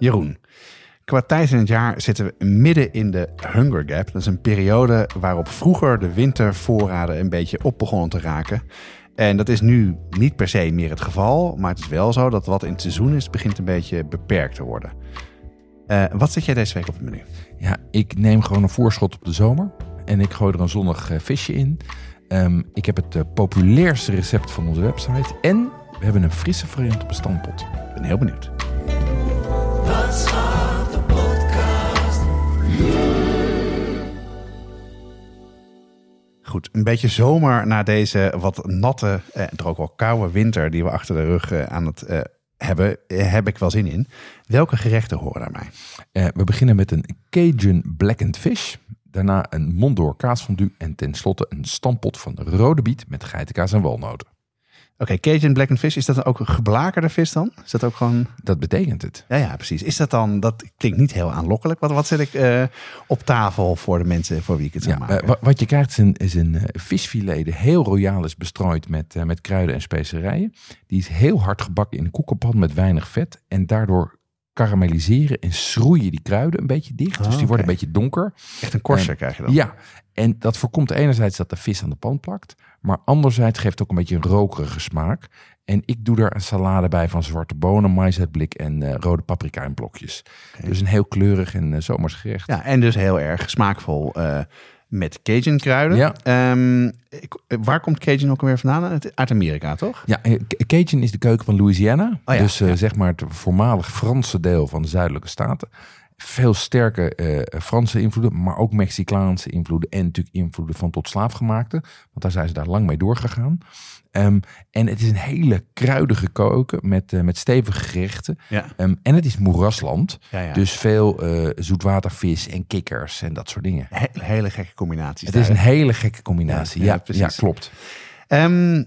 Jeroen, qua tijd in het jaar zitten we midden in de Hunger Gap. Dat is een periode waarop vroeger de wintervoorraden een beetje op begonnen te raken. En dat is nu niet per se meer het geval, maar het is wel zo dat wat in het seizoen is, begint een beetje beperkt te worden. Uh, wat zet jij deze week op het menu? Ja, ik neem gewoon een voorschot op de zomer en ik gooi er een zonnig uh, visje in. Um, ik heb het uh, populairste recept van onze website en we hebben een frisse variant op een stampot. Ik ben heel benieuwd. Goed, een beetje zomer na deze wat natte en eh, ook wel koude winter die we achter de rug eh, aan het eh, hebben, eh, heb ik wel zin in. Welke gerechten horen daarbij? Eh, we beginnen met een Cajun blackened fish. Daarna een Mondor kaasfondue en tenslotte een stampot van rode biet met geitenkaas en walnoten. Oké, okay, Cajun blackened fish, is dat ook een geblakerde vis dan? Is dat ook gewoon... Dat betekent het. Ja, ja, precies. Is dat dan, dat klinkt niet heel aanlokkelijk. Wat, wat zet ik uh, op tafel voor de mensen voor wie ik het zou ja, maken? Uh, wat je krijgt is een, is een uh, visfilet die heel royaal is bestrooid met, met kruiden en specerijen. Die is heel hard gebakken in een koekenpan met weinig vet. En daardoor karamelliseren en schroeien die kruiden een beetje dicht. Oh, dus die worden oké. een beetje donker. Echt een korser En- krijg je dan? Ja, en dat voorkomt enerzijds dat de vis aan de pan plakt, maar anderzijds geeft het ook een beetje een rokerige smaak. En ik doe daar een salade bij van zwarte bonen, maïsuitblik en eh, rode paprika in blokjes. Dus een heel kleurig en uh, zomers gerecht. Ja, en dus heel erg smaakvol eh, met Cajun kruiden. Ja. Ehm, waar komt Cajun ook alweer vandaan? Uit Amerika, toch? Ja, Ca- Cajun is de keuken van Louisiana. Oh ja, dus ja. zeg maar het voormalig Franse deel van de zuidelijke staten. Veel sterke eh, Franse invloeden, maar ook Mexicaanse invloeden. En natuurlijk invloeden van tot slaafgemaakte. Want daar zijn ze daar lang mee doorgegaan. Ehm, en het is een hele kruidige keuken met, eh, met stevige gerechten. Ja. Ehm, en het is moerasland. ja, ja. Dus veel eh, zoetwatervis en kikkers en dat soort dingen. He- hele gekke combinaties. Het is een hele gekke combinatie. Ja, precies. klopt. Ehm,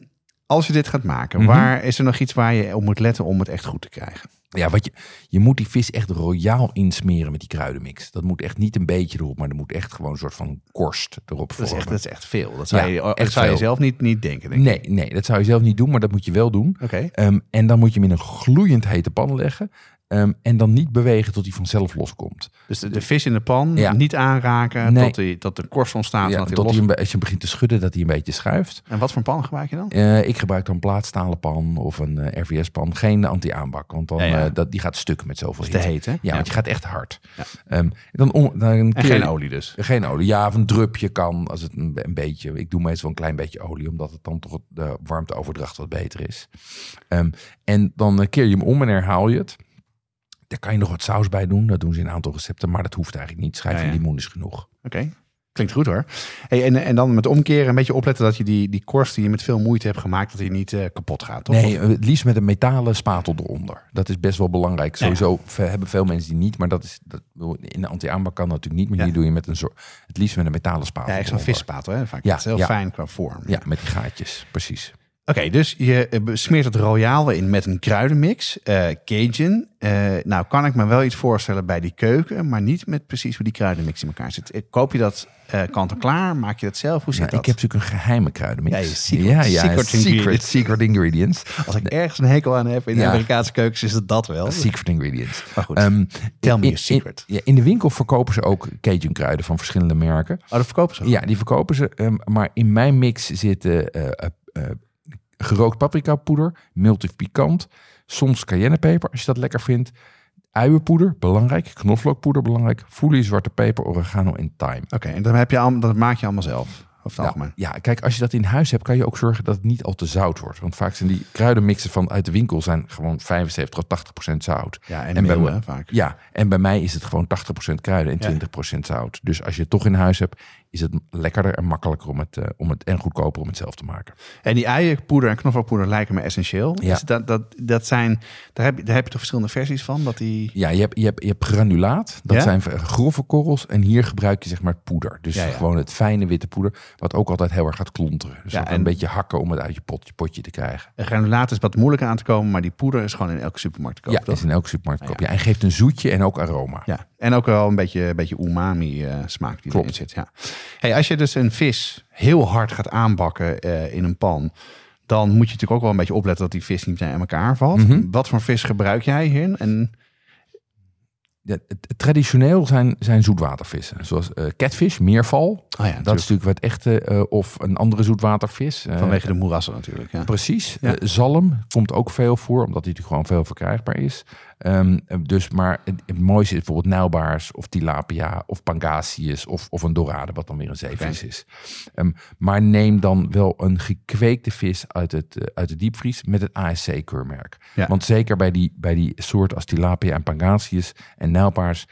als je dit gaat maken, Mhm. waar is er nog iets waar je op moet letten om het echt goed te krijgen? Ja, wat je, je moet die vis echt royaal insmeren met die kruidenmix. Dat moet echt niet een beetje erop, maar er moet echt gewoon een soort van korst erop Dat is echt, dat is echt veel. Dat zou, Ja, je, dat echt zou je zelf niet, niet denken, denk. Nee, nee, dat zou je zelf niet doen, maar dat moet je wel doen. Oké. Ehm, en dan moet je hem in een gloeiend hete pan leggen. Ehm, en dan niet bewegen tot hij vanzelf loskomt. Dus de, de vis in de pan, Ja. niet aanraken Nee. tot, die, tot de korst ontstaat. Ja, en dat hij tot als je hem begint te schudden, dat hij een beetje schuift. En wat voor pan gebruik je dan? Eh, ik gebruik dan een plaatstalen pan of een eh, RVS-pan. Geen anti-aanbak, want dan, Ja, eh, dat, die gaat stuk met zoveel Dat is te hitte. heet, hè? Ja, want je gaat echt hard. Ehm, dan, om, dan En geen olie dus. Geen olie. Ja, of een drupje kan als het een, een beetje. Ik doe meestal een klein beetje olie, omdat het dan toch de warmteoverdracht wat beter is. Ehm, en dan keer je hem om en herhaal je het. Daar kan je nog wat saus bij doen. Dat doen ze in een aantal recepten, maar dat hoeft eigenlijk niet. Schijf Ja, ja. limoen is genoeg. Oké. Klinkt goed hoor. Hey, en, en dan met omkeren een beetje opletten dat je die, die korst die je met veel moeite hebt gemaakt, dat die niet eh, kapot gaat. Toch? Nee, eh, het liefst met een metalen spatel eronder. Dat is best wel belangrijk. Ja. Sowieso hebben veel mensen die niet, maar dat is dat, in de anti-aanbak kan dat natuurlijk niet. Maar Ja. hier doe je met een soort, het liefst met een metalen spatel. Ja, echt zo'n visspatel. Hè? Vaak Ja, is heel fijn qua vorm. Ja, met die gaatjes, precies. Oké, dus je eh, smeert het royale in met een kruidenmix, eh, Cajun. Eh, nou kan ik me wel iets voorstellen bij die keuken, maar niet met precies hoe die kruidenmix in elkaar zit. Koop je dat eh kant-en-klaar? Maak je dat zelf? Hoe zit Nou, dat? ik heb natuurlijk een geheime kruidenmix. Ja, secret- ja, ja, secret secret, ingredients. secret ingredients. Als ik ergens een hekel aan heb in de Ja. Amerikaanse keukens, is het dat wel. Secret ingredients. Maar goed, Ehm, tell me in- your secret. In, ja, in de winkel verkopen ze ook Cajun kruiden van verschillende merken. oh, dat verkopen ze? Ja, die verkopen ze. ehm, maar in mijn mix zitten gerookt paprika poeder, mild pikant, soms cayennepeper als je dat lekker vindt. Uienpoeder, belangrijk. Knoflookpoeder, belangrijk. Foelie, zwarte peper, oregano en thyme. Oké, en dan heb je allemaal, dat maak je allemaal zelf. over het Ja, ja, kijk, als je dat in huis hebt, kan je ook zorgen dat het niet al te zout wordt. Want vaak zijn die kruidenmixen van uit de winkel zijn gewoon 75 tot 80 procent zout. Ja, en, En bij meel, hè, vaak. Ja, en bij mij is het gewoon 80 procent kruiden en Ja. 20 procent zout. Dus als je het toch in huis hebt, is het lekkerder en makkelijker om het, eh, om het en goedkoper om het zelf te maken. En die eierpoeder en knoflookpoeder lijken me essentieel. Ja. Is dat, dat, dat zijn, daar heb, je, daar heb je toch verschillende versies van? Dat die... Ja, je hebt, je hebt, je hebt granulaat. Dat Ja? zijn grove korrels. En hier gebruik je zeg maar poeder. Dus Ja, gewoon het fijne witte poeder. Wat ook altijd heel erg gaat klonteren. Dus en- een beetje hakken om het uit je potje, potje te krijgen. Een granulaat is wat moeilijker aan te komen, maar die poeder is gewoon in elke supermarkt te kopen. ja, toch? is in elke supermarkt te Ah, koop. Ja, en geeft een zoetje en ook aroma. Ja, en ook wel een beetje, een beetje umami eh, smaak die Klopt. erin zit. Ja. Hey, als je dus een vis heel hard gaat aanbakken eh, in een pan, dan moet je natuurlijk ook wel een beetje opletten dat die vis niet in elkaar valt. Mhm. Wat voor vis gebruik jij hierin? En, Ja, traditioneel zijn, zijn zoetwatervissen. Zoals eh catfish, meerval. oh ja, Dat is natuurlijk, wat echte. eh, of een andere zoetwatervis. Vanwege de moerassen natuurlijk. Ja. Precies. Ja. Zalm komt ook veel voor, omdat die natuurlijk gewoon veel verkrijgbaar is. Ehm, eh, dus, maar het, het mooiste is bijvoorbeeld nijlbaars of tilapia of pangasius of, of een dorade, wat dan weer een zeevis is. Ehm, maar neem dan wel een gekweekte vis uit het, eh, uit de diepvries met het ASC-keurmerk. Ja. Want zeker bij die, bij die soorten als tilapia en pangasius en nijlbaars,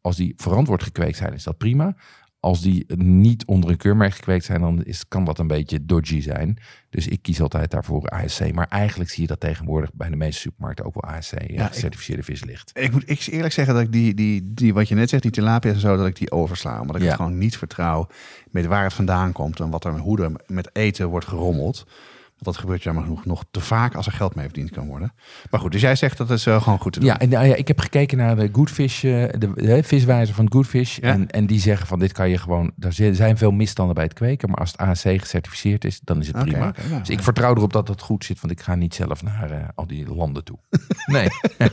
als die verantwoord gekweekt zijn, is dat prima. Als die niet onder een keurmerk gekweekt zijn, dan is, kan dat een beetje dodgy zijn. Dus ik kies altijd daarvoor ASC. Maar eigenlijk zie je dat tegenwoordig bij de meeste supermarkten ook wel ASC Ja, ja, ik- gecertificeerde vis ligt. Ik moet ik eerlijk zeggen dat ik die, die, die, wat je net zegt, die tilapia en zo, dat ik die oversla. Omdat ik Ja. het gewoon niet vertrouw met waar het vandaan komt en wat er, hoe er met eten wordt gerommeld. Want dat gebeurt jammer genoeg nog te vaak als er geld mee verdiend kan worden. Maar goed, dus jij zegt dat is wel gewoon goed te doen. Ja, en nou ja, ik heb gekeken naar de Goodfish, eh, de, de viswijzer van Goodfish. Ja. En, en die zeggen van dit kan je gewoon, zi- zijn veel misstanden bij het kweken. Maar als het ASC gecertificeerd is, dan is het prima. nou, dus ik vertrouw erop dat het goed zit, want ik ga niet zelf naar eh, al die landen toe. Nee,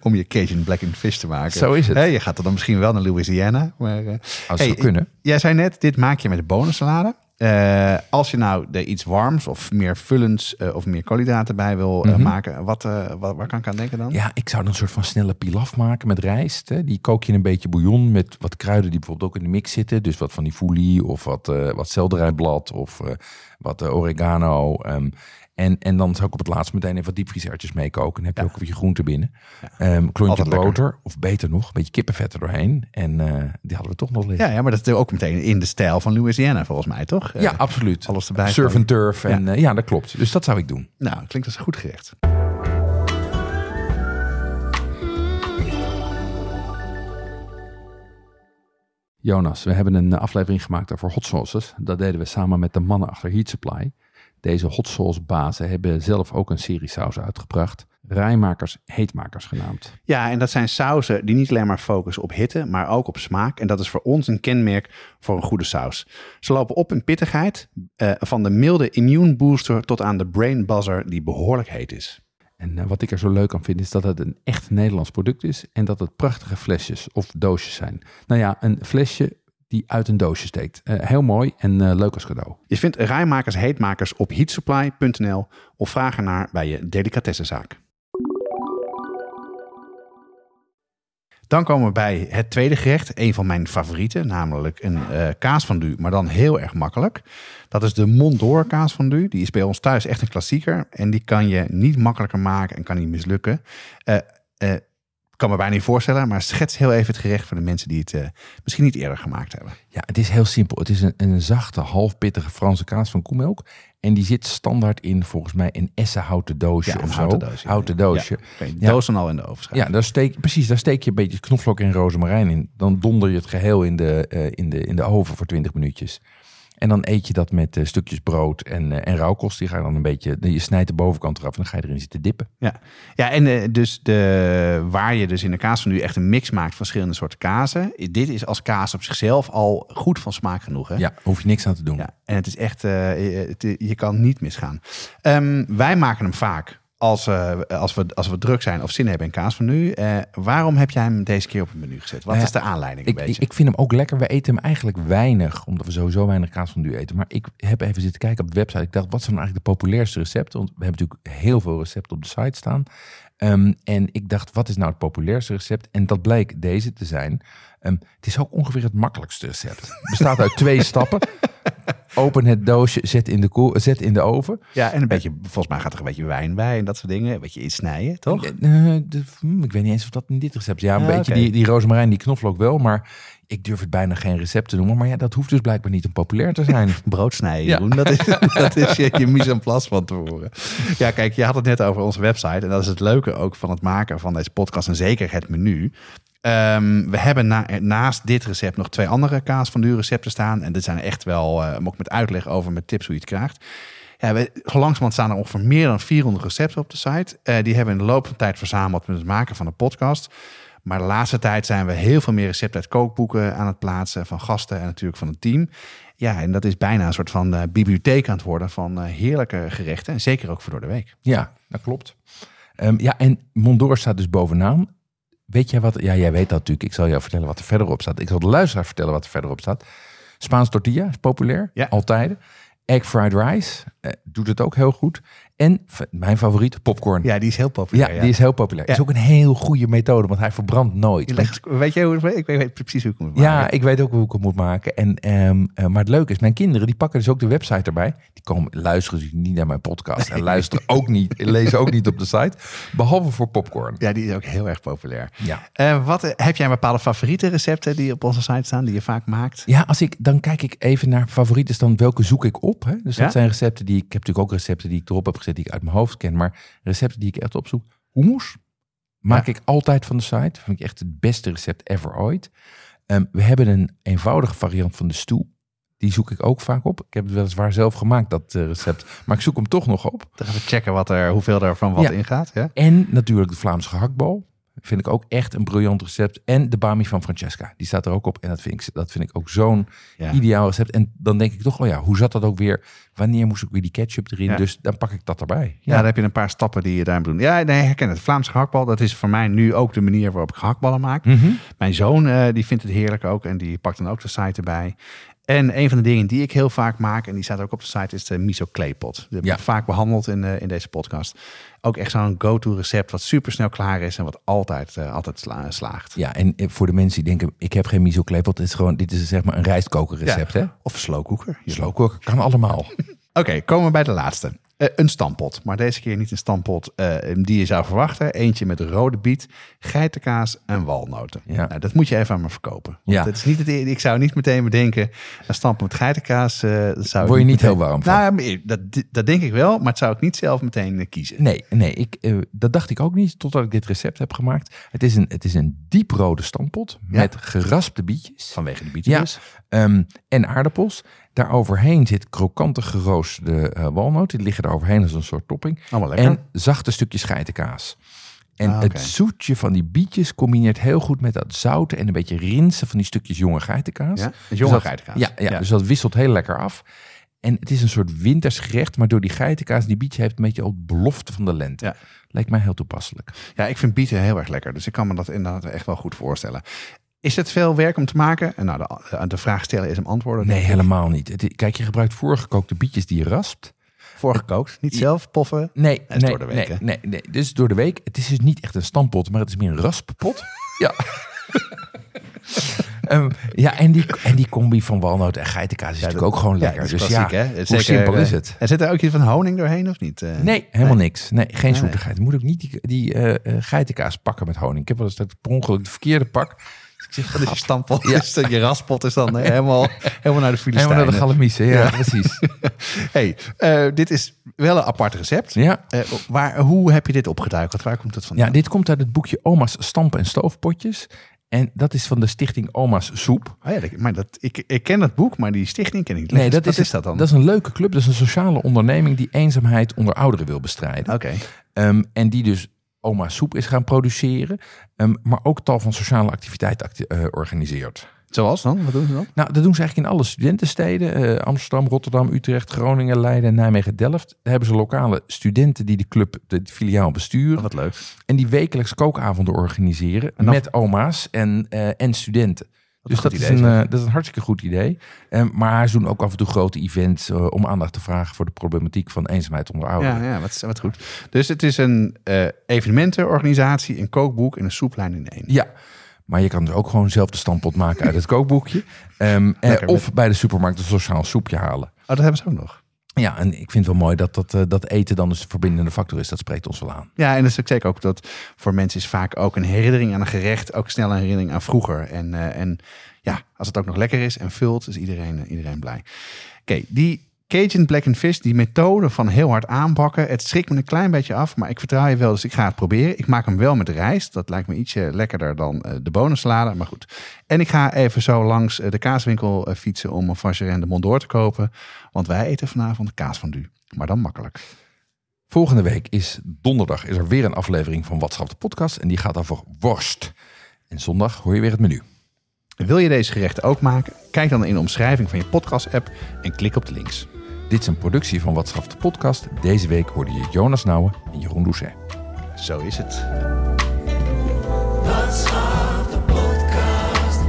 Om je Cajun blackened fish te maken. Zo is het. Je gaat er dan misschien wel naar Louisiana. Maar, als Hey, kunnen. Jij zei net, dit maak je met de bonensalade. Eh, als je nou er iets warms of meer vullends eh, of meer koolhydraten bij wil eh, Mhm. maken, wat, wat, waar kan ik aan denken dan? Ja, ik zou dan een soort van snelle pilaf maken met rijst. Hè. Die kook je in een beetje bouillon met wat kruiden die bijvoorbeeld ook in de mix zitten. Dus wat van die foelie of wat, wat selderijblad of wat oregano. ehm. En, en dan zou ik op het laatst meteen even wat diepvriesertjes meekoken. Dan heb je Ja. ook weer je groente binnen. Ja. Ehm klontje lekker. boter of beter nog, een beetje kippenvet er doorheen. En eh, die hadden we toch nog liggen. Ja, ja, maar dat is ook meteen in de stijl van Louisiana volgens mij, toch? Eh, Ja, absoluut. alles erbij Surf and turf. En ja. ja, dat klopt. Dus dat zou ik doen. Nou, klinkt als een goed gerecht. Jonas, we hebben een aflevering gemaakt over hot sauces. Dat deden we samen met de mannen achter Heat Supply. Deze hot sauce bazen hebben zelf ook een serie saus uitgebracht. Rijmakers, heetmakers genaamd. Ja, en dat zijn sauzen die niet alleen maar focussen op hitte, maar ook op smaak. En dat is voor ons een kenmerk voor een goede saus. Ze lopen op in pittigheid, eh, van de milde immune booster tot aan de brain buzzer die behoorlijk heet is. En eh, wat ik er zo leuk aan vind is dat het een echt Nederlands product is. En dat het prachtige flesjes of doosjes zijn. Nou ja, een flesje die uit een doosje steekt. Eh, heel mooi en eh, leuk als cadeau. Je vindt rijmakers heetmakers op heatsupply.nl of vraag ernaar bij je delicatessenzaak. Dan komen we bij het tweede gerecht, een van mijn favorieten, namelijk een eh kaasfondue, maar dan heel erg makkelijk. Dat is de Mondor kaasfondue. Die is bij ons thuis echt een klassieker en die kan je niet makkelijker maken en kan niet mislukken. Eh, kan me bijna niet voorstellen, maar schets heel even het gerecht voor de mensen die het eh, misschien niet eerder gemaakt hebben. Ja, het is heel simpel. Het is een, een zachte, halfpittige Franse kaas van koemelk. En die zit standaard in volgens mij een essenhouten doosje Ja, of een zo. houten doosje. Houten doosje. Ja, Ja. doos dan al in de oven. Ja, daar steek, precies. Daar steek je een beetje knoflook en rozemarijn in. Dan donder je het geheel in de, eh, in de, in de oven voor 20 minuutjes. En dan eet je dat met eh, stukjes brood en, eh, en rauwkost. Die ga je dan een beetje, je snijdt de bovenkant eraf en dan ga je erin zitten dippen. Ja, ja en eh, dus de, waar je dus in de kaas van nu echt een mix maakt van verschillende soorten kazen. Dit is als kaas op zichzelf al goed van smaak genoeg. Hè? Ja, hoef je niks aan te doen. Ja, en het is echt, het- je kan niet misgaan. Ehm, wij maken hem vaak als, eh, als, we, als we druk zijn of zin hebben in kaas van nu. Eh, waarom heb jij hem deze keer op het menu gezet? Wat Nou is de aanleiding een Ik, beetje? ik vind hem ook lekker. We eten hem eigenlijk weinig, omdat we sowieso weinig kaas van eten. Maar ik heb even zitten kijken op de website. Ik dacht, wat zijn nou eigenlijk de populairste recepten? Want we hebben natuurlijk heel veel recepten op de site staan. Ehm, en ik dacht, wat is nou het populairste recept? En dat bleek deze te zijn. Ehm, het is ook ongeveer het makkelijkste recept. Het bestaat uit twee stappen. Open het doosje, zet in de, koel, zet in de oven. Ja, en een beetje, volgens mij gaat er een beetje wijn bij en dat soort dingen. Een beetje insnijden, toch? Eh, de- hm, ik weet niet eens of dat in dit recept... Ja, een Ja, beetje die, die rozemarijn, die knoflook wel. Maar ik durf het bijna geen recept te noemen. Maar ja, dat hoeft dus blijkbaar niet om populair te zijn. Brood snijden, Ja. Dat is, dat is je, je mise en place van tevoren. Ja, kijk, je had het net over onze website. En dat is het leuke ook van het maken van deze podcast. En zeker het menu. Ehm, we hebben na- naast dit recept nog twee andere kaas van recepten staan. En dit zijn echt wel, ook met uitleg over, met tips hoe je het krijgt. Ja, we, langzamerhand staan er ongeveer meer dan 400 recepten op de site. Eh, die hebben we in de loop van de tijd verzameld met het maken van de podcast. Maar de laatste tijd zijn we heel veel meer recepten uit kookboeken aan het plaatsen. Van gasten en natuurlijk van het team. Ja, en dat is bijna een soort van eh, bibliotheek aan het worden van heerlijke gerechten. En zeker ook voor door de week. Ja, dat klopt. Ehm, ja, en Mondor staat dus bovenaan. Weet jij wat? Ja, jij weet dat natuurlijk. Ik zal jou vertellen wat er verderop staat. Ik zal de luisteraar vertellen wat er verderop staat. Spaans tortilla is populair. Ja. Altijd. Egg fried rice eh, doet het ook heel goed. En mijn favoriet, popcorn. Ja, Ja, die is heel populair. die is heel populair. Ja. Is ook een heel goede methode, want hij verbrandt nooit. Legt- weet je hoe het Ik weet precies hoe ik het moet Ja, maken. ik weet ook hoe ik het moet maken. En, ehm, eh, maar het leuke is, mijn kinderen die pakken dus ook de website erbij. Die komen, luisteren dus niet naar mijn podcast. En luisteren ook niet, lezen ook niet op de site. Behalve voor popcorn. Ja, die is ook heel erg populair. Ja. Eh, wat, eh, heb jij een bepaalde favoriete recepten die op onze site staan, die je vaak maakt? Ja, als ik, dan kijk ik even naar favorieten. Dan welke zoek ik op? Hè? Dus dat Ja? zijn recepten die ik... Ik heb natuurlijk ook recepten die ik erop heb gezet, die ik uit mijn hoofd ken. Maar recepten die ik echt opzoek. Hummus maak Ja. ik altijd van de site. Vind ik echt het beste recept ever ooit. Ehm, we hebben een eenvoudige variant van de stoel. Die zoek ik ook vaak op. Ik heb het weliswaar zelf gemaakt, dat eh, recept. Maar ik zoek hem toch nog op. Dan gaan we checken wat er, hoeveel er van wat Ja. in gaat. Ja? En natuurlijk de Vlaamse gehaktbal. Vind ik ook echt een briljant recept. En de bami van Francesca. Die staat er ook op. En dat vind ik, dat vind ik ook zo'n Ja. ideaal recept. En dan denk ik toch, oh ja, hoe zat dat ook weer? Wanneer moest ik weer die ketchup erin? Ja. Dus dan pak ik dat erbij. Ja, dan heb je een paar stappen die je daar moet doen. Ja, nee, herken het. Vlaamse gehaktbal, dat is voor mij nu ook de manier waarop ik gehaktballen maak. Mhm. Mijn zoon eh, die vindt het heerlijk ook en die pakt dan ook de site erbij. En een van de dingen die ik heel vaak maak, en die staat ook op de site, is de miso kleepot. Die heb ik Ja. vaak behandeld in, eh, in deze podcast. Ook echt zo'n go-to recept wat super snel klaar is en wat altijd, eh, altijd sla- slaagt. Ja, en eh, voor de mensen die denken, ik heb geen miso klepot. Dit is gewoon, dit is zeg maar een rijstkokerrecept, hè? Of slowcooker. Slowcooker kan allemaal. Oké, komen we bij de laatste. Eh, een stampot, maar deze keer niet een stampot eh, die je zou verwachten. Eentje met rode biet, geitenkaas en walnoten. Ja. Nou, dat moet je even aan me verkopen. Want Ja. het is niet het, e- ik zou niet meteen bedenken, een stampot met geitenkaas dat zou Word je niet meteen- heel warm van? Nou, dat, dat denk ik wel, maar het zou ik niet zelf meteen kiezen. Nee, nee ik, dat dacht ik ook niet totdat ik dit recept heb gemaakt. Het is een, het is een dieprode stampot Ja. met geraspte bietjes. Vanwege de bieten Ja, ehm, en aardappels. Daaroverheen zit krokante geroosterde walnoten. Die liggen er overheen als een soort topping. Allemaal lekker. En zachte stukjes geitenkaas. En Ah, het zoetje van die bietjes combineert heel goed met dat zouten en een beetje rinsen van die stukjes jonge geitenkaas. ja, het Dus jonge dat- geitenkaas. Ja, ja, dus dat wisselt heel lekker af. En het is een soort winters gerecht, maar door die geitenkaas, die bietje heeft een beetje ook belofte van de lente. Ja. Lijkt mij heel toepasselijk. Ja, ik vind bieten heel erg lekker. Dus ik kan me dat inderdaad echt wel goed voorstellen. Is het veel werk om te maken? En nou, de, de vraag stellen is hem antwoorden. Nee, helemaal niet. Het- kijk, je gebruikt voorgekookte bietjes die je raspt. Voorgekookt. Niet zelf poffen. Nee, nee, door de week, nee, nee, nee. Dus door de week. Het is dus niet echt een stampot, maar het is meer een rasppot. ja. Ehm, ja, en die, en die combi van walnoot en geitenkaas is natuurlijk ook gewoon Ja, lekker. is dus klassiek, ja, hè? hoe Zeker, simpel eh, is het? En zit er ook iets van honing doorheen of niet? Eh, Nee, helemaal niks. Nee, geen zoetigheid. Moet ook niet die, die eh, geitenkaas pakken met honing. Ik heb wel eens dat per ongeluk de verkeerde pak. Dat je stampot. Ja. is dat je raspot is dan helemaal, helemaal naar de helemaal naar de Filistijnen. galamiezen. Ja, precies. hey, eh, dit is wel een apart recept. Ja. Eh, waar, hoe heb je dit opgeduikeld? Waar komt het vandaan? ja, dit komt uit het boekje Oma's Stamp- en Stoofpotjes. En dat is van de stichting Oma's Soep. Oh ja, dat- maar dat, ik, ik ken dat boek, maar die stichting ken ik niet. Nee, dat Wat is, is dat dan? Dat is een leuke club. Dat is een sociale onderneming die eenzaamheid onder ouderen wil bestrijden. Oké. Ehm, en die dus Oma Soep is gaan produceren. ehm, maar ook tal van sociale activiteiten acti- eh, organiseert. Zoals dan? Wat doen ze dan? Nou, dat doen ze eigenlijk in alle studentensteden. eh, Amsterdam, Rotterdam, Utrecht, Groningen, Leiden, Nijmegen, Delft. Daar hebben ze lokale studenten die de club, de filiaal besturen. Oh, wat leuk. En die wekelijks kookavonden organiseren dan- met oma's en, eh, en studenten. Wat Dus dat is, idee, een, eh, dat is een hartstikke goed idee. Ehm, maar ze doen ook af en toe grote events eh, om aandacht te vragen voor de problematiek van eenzaamheid onder ouderen. Ja, ja wat, wat goed. Dus het is een eh, evenementenorganisatie, een kookboek en een soeplijn in één. Ja, Maar je kan dus ook gewoon zelf de stampot maken uit het kookboekje. Lekker, of bij de supermarkt een sociaal soepje halen. Oh, dat hebben ze ook nog. Ja, en ik vind het wel mooi dat, dat, eh, dat eten dan dus de verbindende factor is. Dat spreekt ons wel aan. Ja, en dat is ook zeker ook dat voor mensen is vaak ook een herinnering aan een gerecht, ook snel een herinnering aan vroeger. En, eh, en ja, als het ook nog lekker is en vult, is iedereen, iedereen blij. Oké, die Cajun Blackened Fish, die methode van heel hard aanbakken, het schrikt me een klein beetje af, maar ik vertrouw je wel, dus ik ga het proberen. Ik maak hem wel met rijst, dat lijkt me ietsje lekkerder dan eh, de bonensalade, maar goed. En ik ga even zo langs eh, de kaaswinkel eh, fietsen om een Vacherin de Mont d'Or te kopen, want wij eten vanavond kaas van du, maar dan makkelijk. Volgende week is donderdag is er weer een aflevering van Watschap de podcast. En die gaat over worst. En zondag hoor je weer het menu. Wil je deze gerechten ook maken? Kijk dan in de omschrijving van je podcast-app en klik op de links. Dit is een productie van Watschaf de Podcast. Deze week hoorde je Jonas Nouwen en Jeroen Doucet. Zo is het. Podcast.